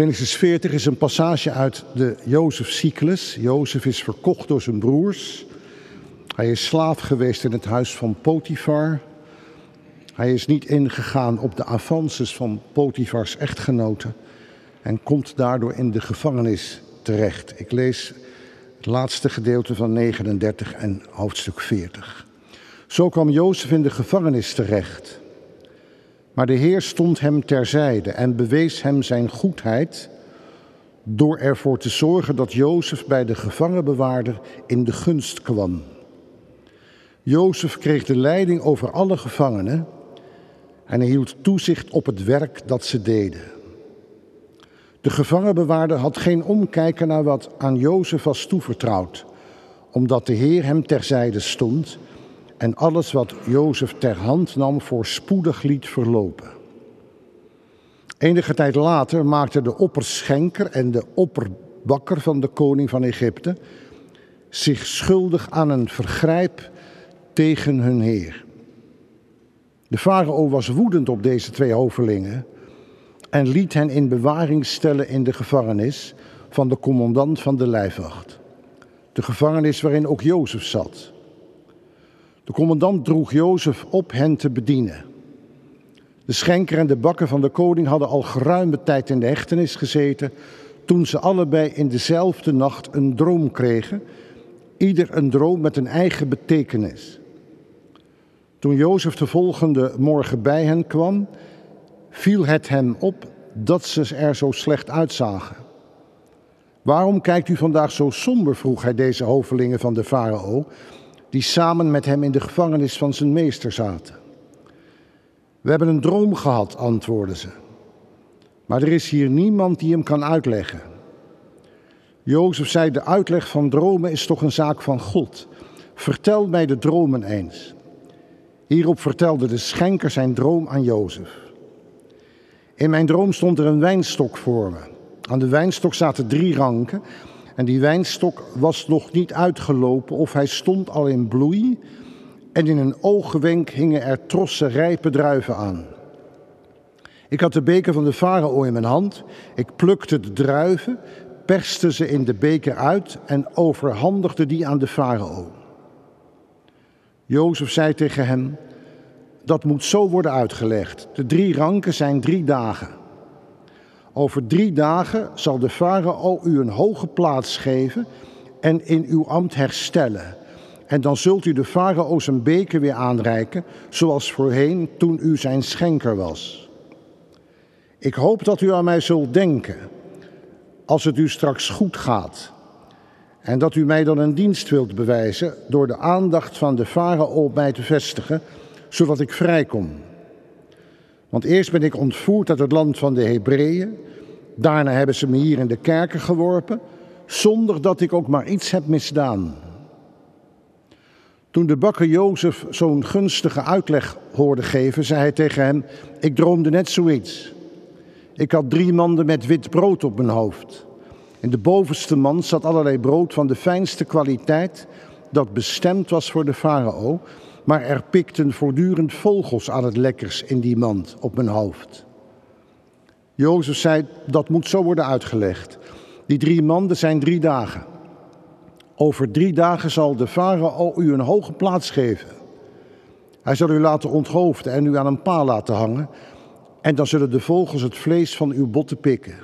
Genesis 40 is een passage uit de Jozef-cyclus. Jozef is verkocht door zijn broers. Hij is slaaf geweest in het huis van Potifar. Hij is niet ingegaan op de avances van Potifars echtgenoten en komt daardoor in de gevangenis terecht. Ik lees het laatste gedeelte van 39 en hoofdstuk 40. Zo kwam Jozef in de gevangenis terecht. Maar de Heer stond hem terzijde en bewees hem zijn goedheid door ervoor te zorgen dat Jozef bij de gevangenbewaarder in de gunst kwam. Jozef kreeg de leiding over alle gevangenen en hij hield toezicht op het werk dat ze deden. De gevangenbewaarder had geen omkijken naar wat aan Jozef was toevertrouwd, omdat de Heer hem terzijde stond en alles wat Jozef ter hand nam voorspoedig liet verlopen. Enige tijd later maakten de opperschenker en de opperbakker van de koning van Egypte zich schuldig aan een vergrijp tegen hun heer. De farao was woedend op deze twee hovelingen en liet hen in bewaring stellen in de gevangenis van de commandant van de lijfwacht. De gevangenis waarin ook Jozef zat. De commandant droeg Jozef op hen te bedienen. De schenker en de bakker van de koning hadden al geruime tijd in de hechtenis gezeten toen ze allebei in dezelfde nacht een droom kregen, ieder een droom met een eigen betekenis. Toen Jozef de volgende morgen bij hen kwam, viel het hem op dat ze er zo slecht uitzagen. Waarom kijkt u vandaag zo somber? vroeg hij deze hovelingen van de farao, die samen met hem in de gevangenis van zijn meester zaten. We hebben een droom gehad, antwoordden ze. Maar er is hier niemand die hem kan uitleggen. Jozef zei: De uitleg van dromen is toch een zaak van God. Vertel mij de dromen eens. Hierop vertelde de schenker zijn droom aan Jozef. In mijn droom stond er een wijnstok voor me. Aan de wijnstok zaten drie ranken en die wijnstok was nog niet uitgelopen of hij stond al in bloei en in een oogwenk hingen er trossen rijpe druiven aan. Ik had de beker van de farao in mijn hand, ik plukte de druiven, perste ze in de beker uit en overhandigde die aan de farao. Jozef zei tegen hem, dat moet zo worden uitgelegd. De drie ranken zijn drie dagen. Over drie dagen zal de farao u een hoge plaats geven en in uw ambt herstellen. En dan zult u de farao zijn beker weer aanreiken, zoals voorheen toen u zijn schenker was. Ik hoop dat u aan mij zult denken, als het u straks goed gaat. En dat u mij dan een dienst wilt bewijzen door de aandacht van de farao op mij te vestigen, zodat ik vrijkom. Want eerst ben ik ontvoerd uit het land van de Hebreeën, daarna hebben ze me hier in de kerken geworpen, zonder dat ik ook maar iets heb misdaan. Toen de bakker Jozef zo'n gunstige uitleg hoorde geven, zei hij tegen hem: Ik droomde net zoiets. Ik had drie manden met wit brood op mijn hoofd. In de bovenste mand zat allerlei brood van de fijnste kwaliteit, dat bestemd was voor de farao, maar er pikten voortdurend vogels aan het lekkers in die mand op mijn hoofd. Jozef zei: Dat moet zo worden uitgelegd. Die drie manden zijn drie dagen. Over drie dagen zal de farao u een hoge plaats geven. Hij zal u laten onthoofden en u aan een paal laten hangen. En dan zullen de vogels het vlees van uw botten pikken.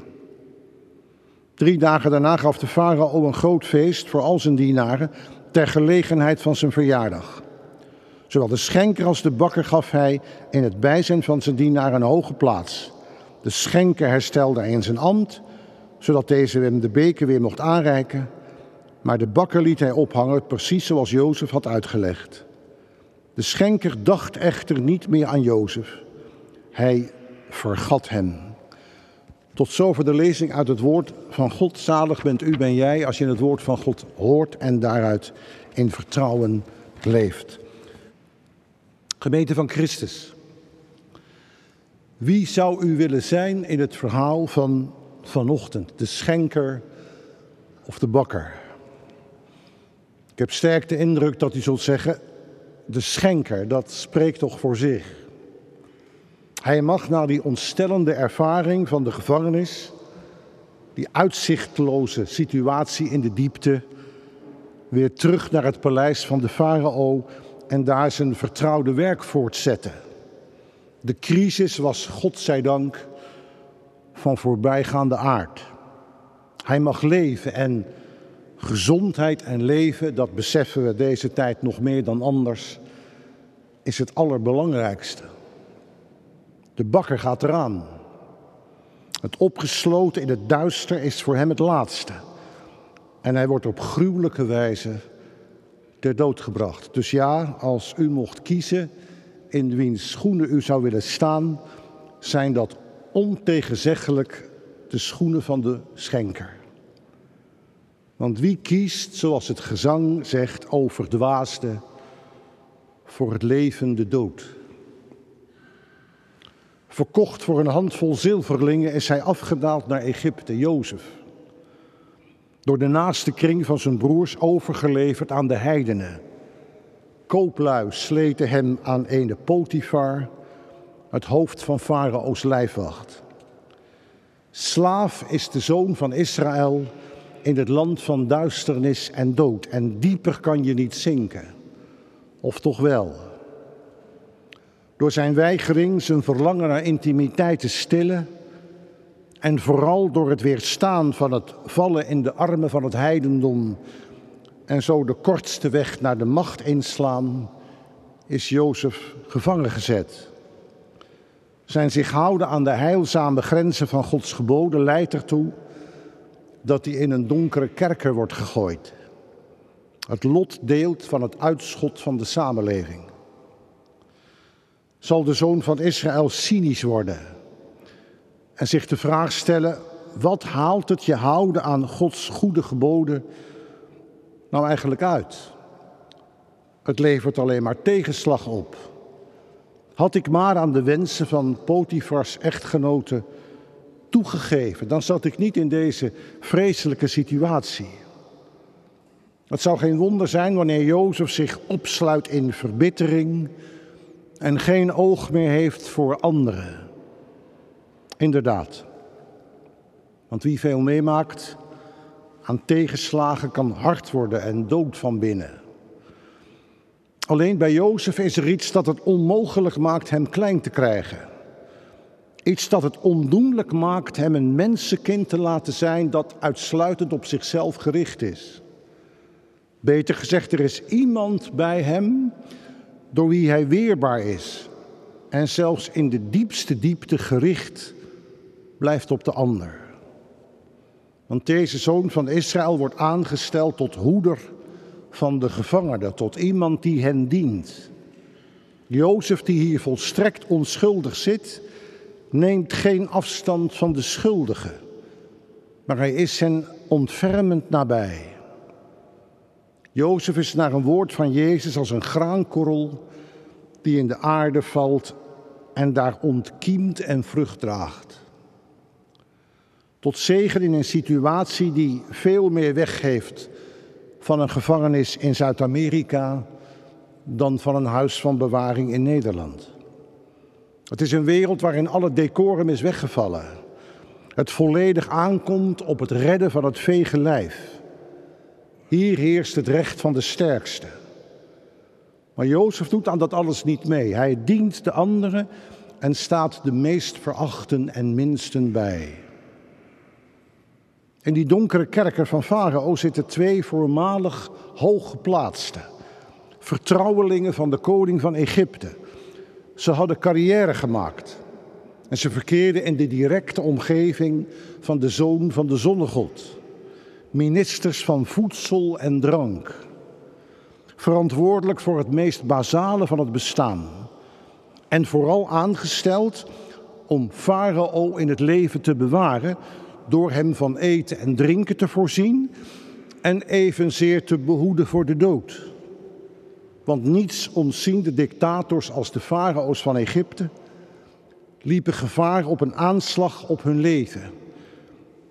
Drie dagen daarna gaf de farao een groot feest voor al zijn dienaren ter gelegenheid van zijn verjaardag. Zowel de schenker als de bakker gaf hij in het bijzijn van zijn dienaren een hoge plaats. De schenker herstelde hij in zijn ambt, zodat deze hem de beker weer mocht aanreiken maar de bakker liet hij ophangen, precies zoals Jozef had uitgelegd. De schenker dacht echter niet meer aan Jozef. Hij vergat hem. Tot zover de lezing uit het woord van God. Zalig bent u, ben jij, als je het woord van God hoort en daaruit in vertrouwen leeft. Gemeente van Christus. Wie zou u willen zijn in het verhaal van vanochtend? De schenker of de bakker? Ik heb sterk de indruk dat u zult zeggen, de schenker, dat spreekt toch voor zich. Hij mag na die ontstellende ervaring van de gevangenis die uitzichtloze situatie in de diepte, weer terug naar het paleis van de farao en daar zijn vertrouwde werk voortzetten. De crisis was, godzijdank, van voorbijgaande aard. Hij mag leven en gezondheid en leven, dat beseffen we deze tijd nog meer dan anders, is het allerbelangrijkste. De bakker gaat eraan. Het opgesloten in het duister is voor hem het laatste. En hij wordt op gruwelijke wijze ter dood gebracht. Dus ja, als u mocht kiezen in wiens schoenen u zou willen staan, zijn dat ontegenzeggelijk de schoenen van de schenker. Want wie kiest, zoals het gezang zegt, overdwaasde voor het leven de dood? Verkocht voor een handvol zilverlingen is hij afgedaald naar Egypte, Jozef. Door de naaste kring van zijn broers overgeleverd aan de heidenen. Kooplui sleten hem aan ene Potifar, het hoofd van Farao's lijfwacht. Slaaf is de zoon van Israël in het land van duisternis en dood. En dieper kan je niet zinken. Of toch wel? Door zijn weigering zijn verlangen naar intimiteit te stillen. En vooral door het weerstaan van het vallen in de armen van het heidendom. En zo de kortste weg naar de macht inslaan, is Jozef gevangen gezet. Zijn zich houden aan de heilzame grenzen van Gods geboden leidt ertoe dat hij in een donkere kerker wordt gegooid. Het lot deelt van het uitschot van de samenleving. Zal de zoon van Israël cynisch worden en zich de vraag stellen: wat haalt het je houden aan Gods goede geboden nou eigenlijk uit? Het levert alleen maar tegenslag op. Had ik maar aan de wensen van Potifars echtgenoten toegegeven, dan zat ik niet in deze vreselijke situatie. Het zou geen wonder zijn wanneer Jozef zich opsluit in verbittering en geen oog meer heeft voor anderen. Inderdaad. Want wie veel meemaakt aan tegenslagen kan hard worden en dood van binnen. Alleen bij Jozef is er iets dat het onmogelijk maakt hem klein te krijgen. Iets dat het ondoenlijk maakt hem een mensenkind te laten zijn dat uitsluitend op zichzelf gericht is. Beter gezegd, er is iemand bij hem door wie hij weerbaar is en zelfs in de diepste diepte gericht blijft op de ander. Want deze zoon van Israël wordt aangesteld tot hoeder van de gevangenen, tot iemand die hen dient. Jozef, die hier volstrekt onschuldig zit, neemt geen afstand van de schuldige, maar hij is hen ontfermend nabij. Jozef is naar een woord van Jezus als een graankorrel die in de aarde valt en daar ontkiemt en vrucht draagt. Tot zegen in een situatie die veel meer weggeeft van een gevangenis in Zuid-Amerika dan van een huis van bewaring in Nederland. Het is een wereld waarin alle decorum is weggevallen. Het volledig aankomt op het redden van het vege lijf. Hier heerst het recht van de sterkste. Maar Jozef doet aan dat alles niet mee. Hij dient de anderen en staat de meest verachten en minsten bij. In die donkere kerker van Farao zitten twee voormalig hooggeplaatsten, vertrouwelingen van de koning van Egypte. Ze hadden carrière gemaakt en ze verkeerden in de directe omgeving van de zoon van de zonnegod. Ministers van voedsel en drank. Verantwoordelijk voor het meest basale van het bestaan. En vooral aangesteld om Farao in het leven te bewaren door hem van eten en drinken te voorzien en evenzeer te behoeden voor de dood. Want niets ontzien de dictators als de farao's van Egypte liepen gevaar op een aanslag op hun leven.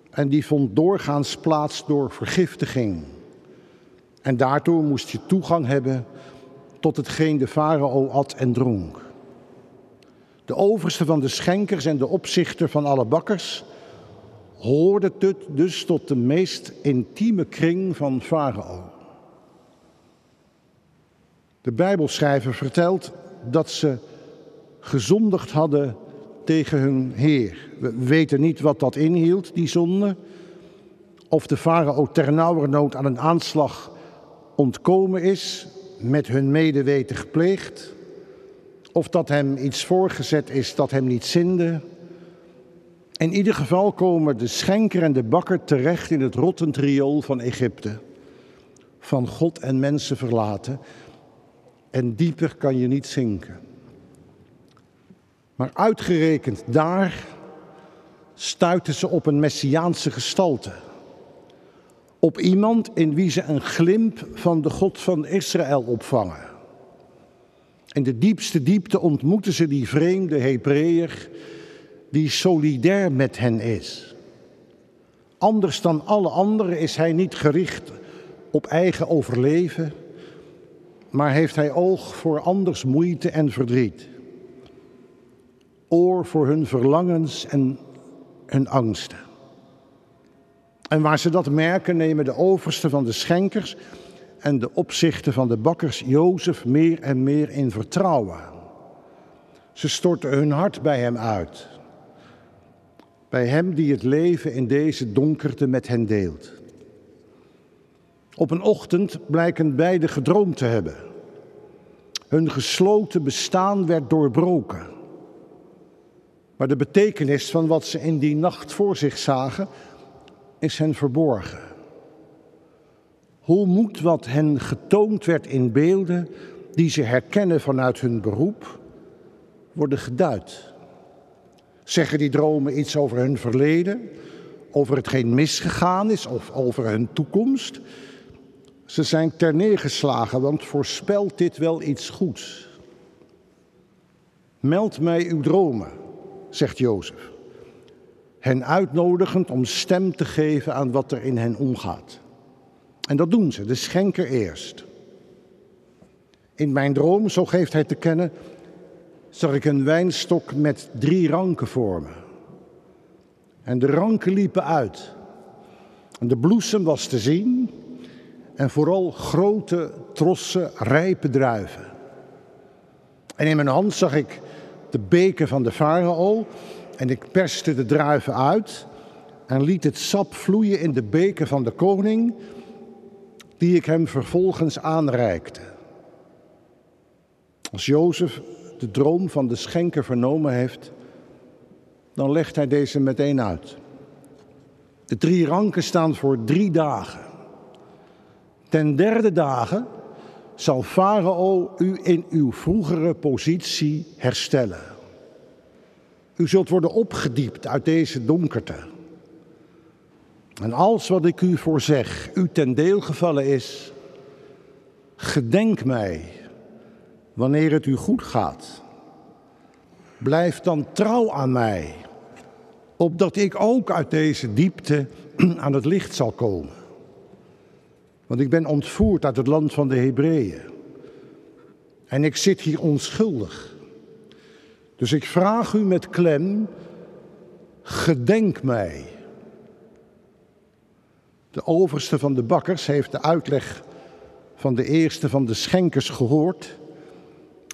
En die vond doorgaans plaats door vergiftiging. En daartoe moest je toegang hebben tot hetgeen de farao at en dronk. De overste van de schenkers en de opzichter van alle bakkers hoorde het dus tot de meest intieme kring van Farao. De Bijbelschrijver vertelt dat ze gezondigd hadden tegen hun Heer. We weten niet wat dat inhield, die zonde. Of de farao ternauwernood aan een aanslag ontkomen is, met hun medeweten gepleegd. Of dat hem iets voorgezet is dat hem niet zinde. In ieder geval komen de schenker en de bakker terecht in het rottend riool van Egypte. Van God en mensen verlaten. En dieper kan je niet zinken. Maar uitgerekend daar stuiten ze op een messiaanse gestalte. Op iemand in wie ze een glimp van de God van Israël opvangen. In de diepste diepte ontmoeten ze die vreemde Hebreeër die solidair met hen is. Anders dan alle anderen is hij niet gericht op eigen overleven, maar heeft hij oog voor anders moeite en verdriet. Oor voor hun verlangens en hun angsten. En waar ze dat merken, nemen de oversten van de schenkers en de opzichten van de bakkers Jozef meer en meer in vertrouwen. Ze storten hun hart bij hem uit. Bij hem die het leven in deze donkerte met hen deelt. Op een ochtend blijken beide gedroomd te hebben. Hun gesloten bestaan werd doorbroken. Maar de betekenis van wat ze in die nacht voor zich zagen, is hen verborgen. Hoe moet wat hen getoond werd in beelden die ze herkennen vanuit hun beroep, worden geduid? Zeggen die dromen iets over hun verleden, over hetgeen misgegaan is of over hun toekomst? Ze zijn terneergeslagen, want voorspelt dit wel iets goeds? Meld mij uw dromen, zegt Jozef. Hen uitnodigend om stem te geven aan wat er in hen omgaat. En dat doen ze, de schenker eerst. In mijn droom, zo geeft hij te kennen, zag ik een wijnstok met drie ranken vormen. En de ranken liepen uit. En de bloesem was te zien en vooral grote, trossen, rijpe druiven. En in mijn hand zag ik de beker van de farao en ik perste de druiven uit en liet het sap vloeien in de beker van de koning, die ik hem vervolgens aanreikte. Als Jozef de droom van de schenker vernomen heeft, dan legt hij deze meteen uit. De drie ranken staan voor drie dagen. Ten derde dagen zal Farao u in uw vroegere positie herstellen. U zult worden opgediept uit deze donkerte. En als wat ik u voorzeg u ten deel gevallen is, gedenk mij wanneer het u goed gaat. Blijf dan trouw aan mij, opdat ik ook uit deze diepte aan het licht zal komen. Want ik ben ontvoerd uit het land van de Hebreeën. En ik zit hier onschuldig. Dus ik vraag u met klem, gedenk mij. De overste van de bakkers heeft de uitleg van de eerste van de schenkers gehoord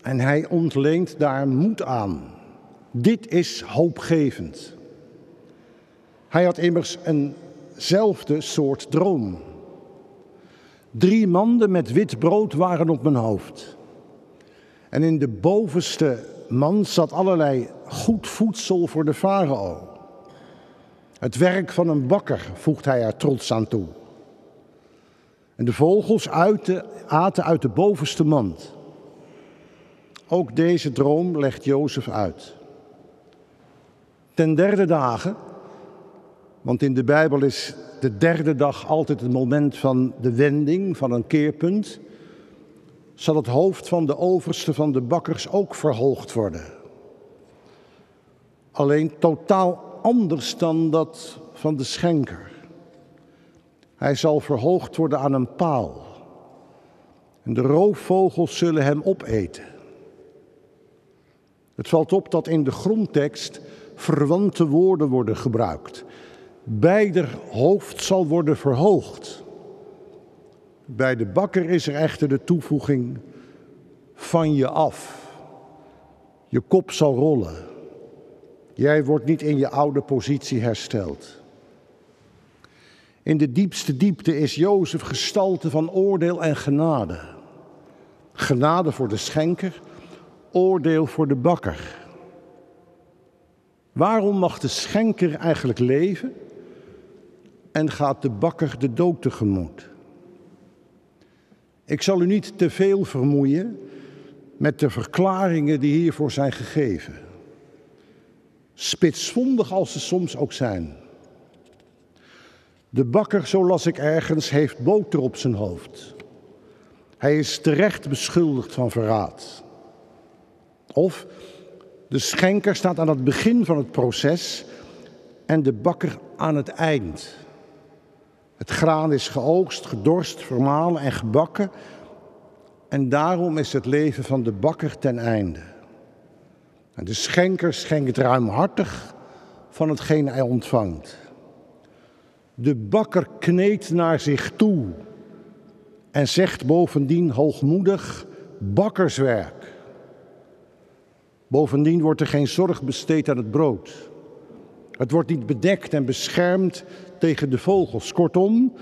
en hij ontleent daar moed aan. Dit is hoopgevend. Hij had immers eenzelfde soort droom. Drie manden met wit brood waren op mijn hoofd. En in de bovenste mand zat allerlei goed voedsel voor de farao. Het werk van een bakker, voegt hij er trots aan toe. En de vogels aten uit de bovenste mand. Ook deze droom legt Jozef uit. Ten derde dagen, want in de Bijbel is de derde dag altijd het moment van de wending, van een keerpunt, zal het hoofd van de overste van de bakkers ook verhoogd worden. Alleen totaal anders dan dat van de schenker. Hij zal verhoogd worden aan een paal. En de roofvogels zullen hem opeten. Het valt op dat in de grondtekst verwante woorden worden gebruikt. beider hoofd zal worden verhoogd. Bij de bakker is er echter de toevoeging van je af. Je kop zal rollen. Jij wordt niet in je oude positie hersteld. In de diepste diepte is Jozef gestalte van oordeel en genade. Genade voor de schenker, oordeel voor de bakker. Waarom mag de schenker eigenlijk leven en gaat de bakker de dood tegemoet? Ik zal u niet te veel vermoeien met de verklaringen die hiervoor zijn gegeven. Spitsvondig als ze soms ook zijn. De bakker, zo las ik ergens, heeft boter op zijn hoofd. Hij is terecht beschuldigd van verraad. Of de schenker staat aan het begin van het proces en de bakker aan het eind. Het graan is geoogst, gedorst, vermalen en gebakken. En daarom is het leven van de bakker ten einde. De schenker schenkt ruimhartig van hetgeen hij ontvangt. De bakker kneedt naar zich toe en zegt bovendien hoogmoedig bakkerswerk. Bovendien wordt er geen zorg besteed aan het brood. Het wordt niet bedekt en beschermd tegen de vogels. Kortom,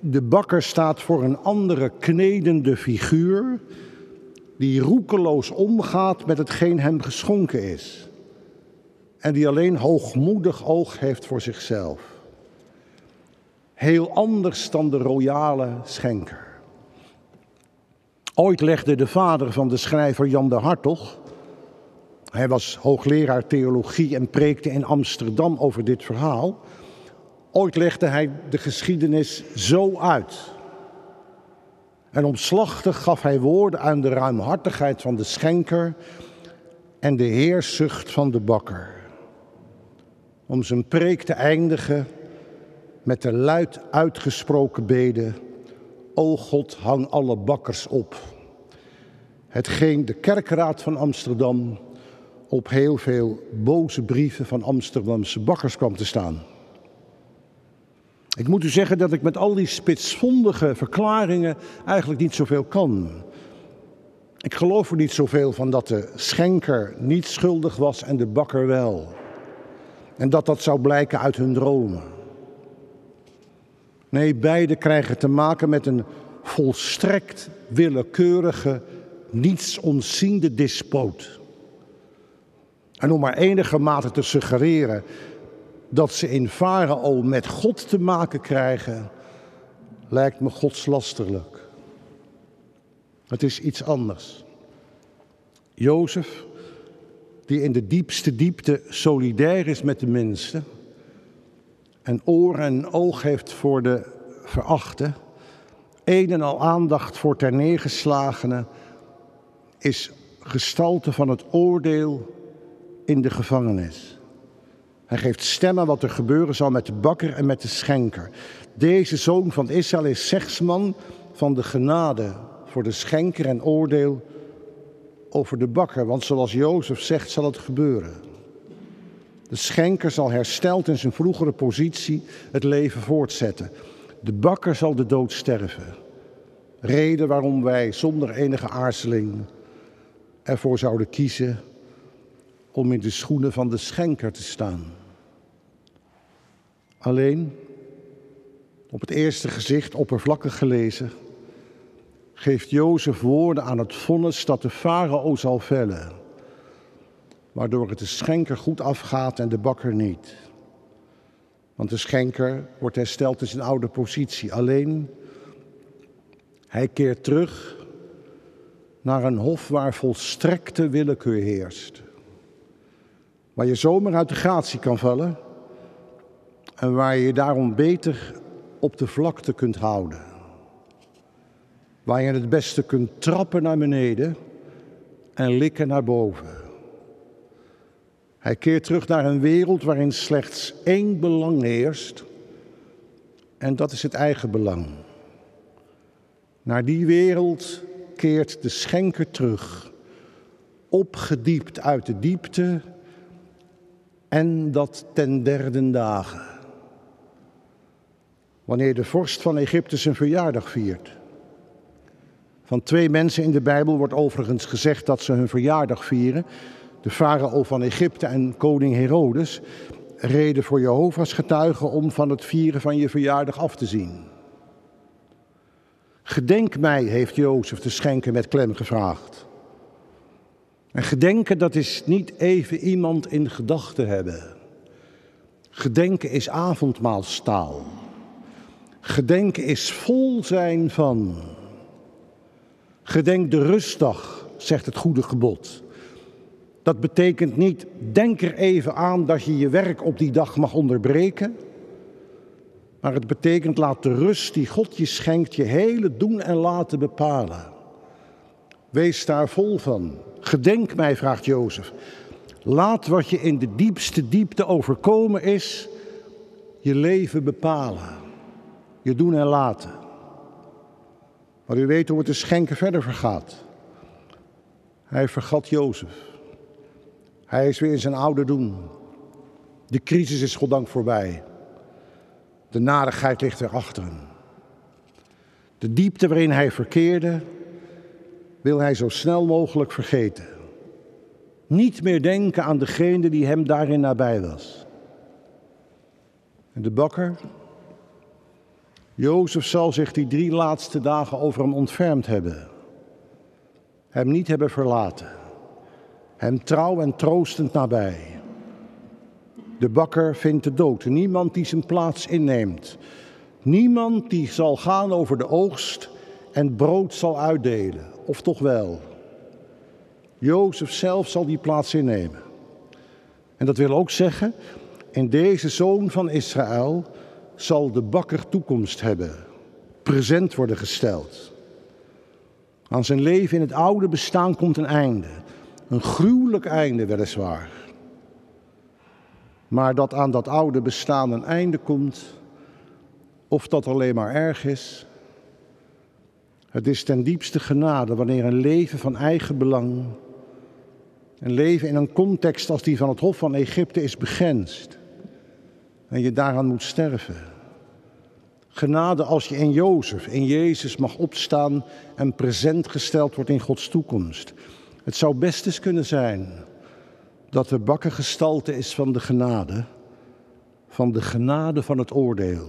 de bakker staat voor een andere knedende figuur die roekeloos omgaat met hetgeen hem geschonken is. En die alleen hoogmoedig oog heeft voor zichzelf. Heel anders dan de royale schenker. Ooit legde de vader van de schrijver Jan de Hartog, hij was hoogleraar theologie en preekte in Amsterdam over dit verhaal. Ooit legde hij de geschiedenis zo uit. En omslachtig gaf hij woorden aan de ruimhartigheid van de schenker en de heerzucht van de bakker. Om zijn preek te eindigen met de luid uitgesproken bede: O God, hang alle bakkers op. Hetgeen de kerkraad van Amsterdam op heel veel boze brieven van Amsterdamse bakkers kwam te staan. Ik moet u zeggen dat ik met al die spitsvondige verklaringen eigenlijk niet zoveel kan. Ik geloof er niet zoveel van dat de schenker niet schuldig was en de bakker wel. En dat dat zou blijken uit hun dromen. Nee, beide krijgen te maken met een volstrekt willekeurige, niets ontziende despoot. En om maar enige mate te suggereren dat ze in Farao met God te maken krijgen, lijkt me godslasterlijk. Het is iets anders. Jozef, die in de diepste diepte solidair is met de mensen en oor en oog heeft voor de verachte, een en al aandacht voor ter neergeslagenen, is gestalte van het oordeel in de gevangenis. Hij geeft stemmen wat er gebeuren zal met de bakker en met de schenker. Deze zoon van Israël is zegsman van de genade voor de schenker en oordeel over de bakker. Want zoals Jozef zegt, zal het gebeuren. De schenker zal hersteld in zijn vroegere positie het leven voortzetten. De bakker zal de dood sterven. Reden waarom wij zonder enige aarzeling ervoor zouden kiezen om in de schoenen van de schenker te staan. Alleen, op het eerste gezicht oppervlakkig gelezen, geeft Jozef woorden aan het vonnis dat de farao zal vellen, waardoor het de schenker goed afgaat en de bakker niet. Want de schenker wordt hersteld in zijn oude positie. Alleen, hij keert terug naar een hof waar volstrekte willekeur heerst. Waar je zomaar uit de gratie kan vallen en waar je je daarom beter op de vlakte kunt houden. Waar je het beste kunt trappen naar beneden en likken naar boven. Hij keert terug naar een wereld waarin slechts één belang heerst en dat is het eigen belang. Naar die wereld keert de schenker terug, opgediept uit de diepte en dat ten derde dagen. wanneer de vorst van Egypte zijn verjaardag viert. Van twee mensen in de Bijbel wordt overigens gezegd dat ze hun verjaardag vieren. De farao van Egypte en koning Herodes reden voor Jehovah's getuigen om van het vieren van je verjaardag af te zien. Gedenk mij, heeft Jozef de schenker met klem gevraagd. En gedenken, dat is niet even iemand in gedachten hebben. Gedenken is avondmaalstaal. Gedenken is vol zijn van. Gedenk de rustdag, zegt het goede gebod. Dat betekent niet, denk er even aan dat je je werk op die dag mag onderbreken. Maar het betekent, laat de rust die God je schenkt je hele doen en laten bepalen. Wees daar vol van. Gedenk mij, vraagt Jozef. Laat wat je in de diepste diepte overkomen is, je leven bepalen. Je doen en laten. Maar u weet hoe het de schenken verder vergaat. Hij vergat Jozef. Hij is weer in zijn oude doen. De crisis is goddank voorbij. De narigheid ligt erachter. De diepte waarin hij verkeerde, wil hij zo snel mogelijk vergeten. Niet meer denken aan degene die hem daarin nabij was. En de bakker, Jozef zal zich die drie laatste dagen over hem ontfermd hebben. Hem niet hebben verlaten. Hem trouw en troostend nabij. De bakker vindt de dood. Niemand die zijn plaats inneemt. Niemand die zal gaan over de oogst en brood zal uitdelen. Of toch wel? Jozef zelf zal die plaats innemen. En dat wil ook zeggen, in deze zoon van Israël zal de bakker toekomst hebben, present worden gesteld. Aan zijn leven in het oude bestaan komt een einde. Een gruwelijk einde weliswaar. Maar dat aan dat oude bestaan een einde komt, of dat alleen maar erg is, het is ten diepste genade wanneer een leven van eigen belang, een leven in een context als die van het Hof van Egypte is begrensd en je daaraan moet sterven. Genade als je in Jozef, in Jezus mag opstaan en present gesteld wordt in Gods toekomst. Het zou best eens kunnen zijn dat de bakkergestalte is van de genade, van de genade van het oordeel.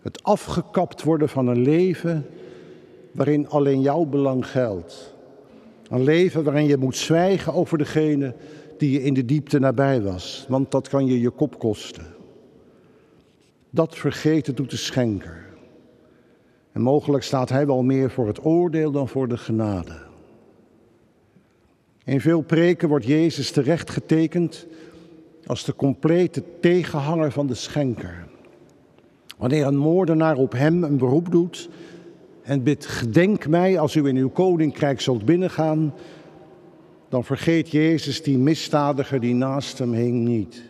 Het afgekapt worden van een leven waarin alleen jouw belang geldt. Een leven waarin je moet zwijgen over degene die je in de diepte nabij was, want dat kan je je kop kosten. Dat vergeten doet de schenker. En mogelijk staat hij wel meer voor het oordeel dan voor de genade. In veel preken wordt Jezus terecht getekend als de complete tegenhanger van de schenker. Wanneer een moordenaar op hem een beroep doet en bidt: Gedenk mij als u in uw koninkrijk zult binnengaan, dan vergeet Jezus die misdadiger die naast hem hing niet.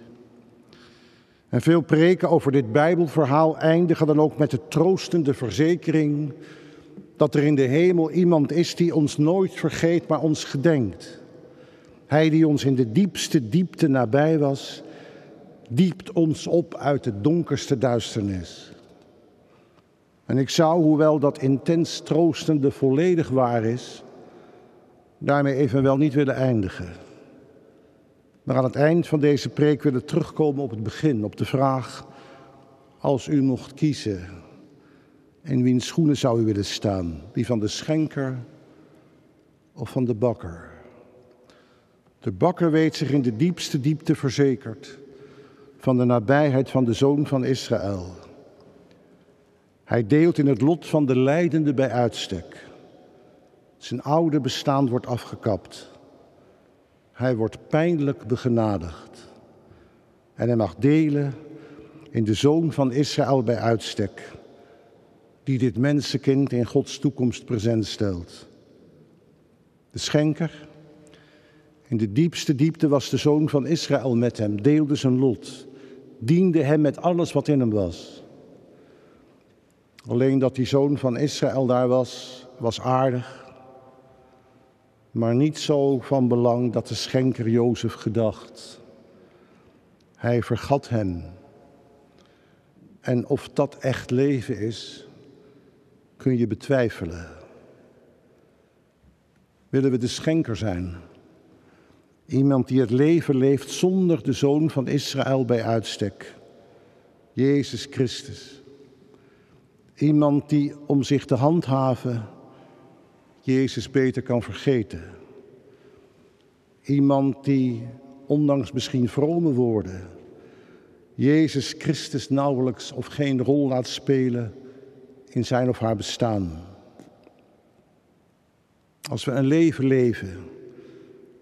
En veel preken over dit Bijbelverhaal eindigen dan ook met de troostende verzekering dat er in de hemel iemand is die ons nooit vergeet, maar ons gedenkt. Hij die ons in de diepste diepte nabij was, diept ons op uit de donkerste duisternis. En ik zou, hoewel dat intens troostende volledig waar is, daarmee evenwel niet willen eindigen. Maar aan het eind van deze preek willen terugkomen op het begin, op de vraag, als u mocht kiezen, in wiens schoenen zou u willen staan? Die van de schenker of van de bakker? De bakker weet zich in de diepste diepte verzekerd van de nabijheid van de zoon van Israël. Hij deelt in het lot van de lijdende bij uitstek. Zijn oude bestaan wordt afgekapt. Hij wordt pijnlijk begenadigd. En hij mag delen in de zoon van Israël bij uitstek, die dit mensenkind in Gods toekomst present stelt. De schenker, in de diepste diepte was de zoon van Israël met hem, deelde zijn lot, diende hem met alles wat in hem was. Alleen dat die zoon van Israël daar was, was aardig, maar niet zo van belang dat de schenker Jozef gedacht. Hij vergat hem. En of dat echt leven is, kun je betwijfelen. Willen we de schenker zijn? Iemand die het leven leeft zonder de zoon van Israël bij uitstek. Jezus Christus. Iemand die om zich te handhaven Jezus beter kan vergeten. Iemand die, ondanks misschien vrome woorden, Jezus Christus nauwelijks of geen rol laat spelen in zijn of haar bestaan. Als we een leven leven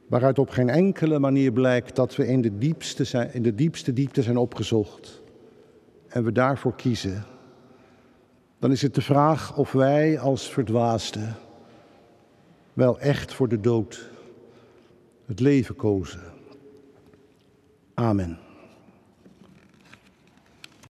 waaruit op geen enkele manier blijkt dat we in de diepste, zijn, in de diepste diepte zijn opgezocht en we daarvoor kiezen, dan is het de vraag of wij als verdwaasden wel echt voor de dood het leven kozen. Amen.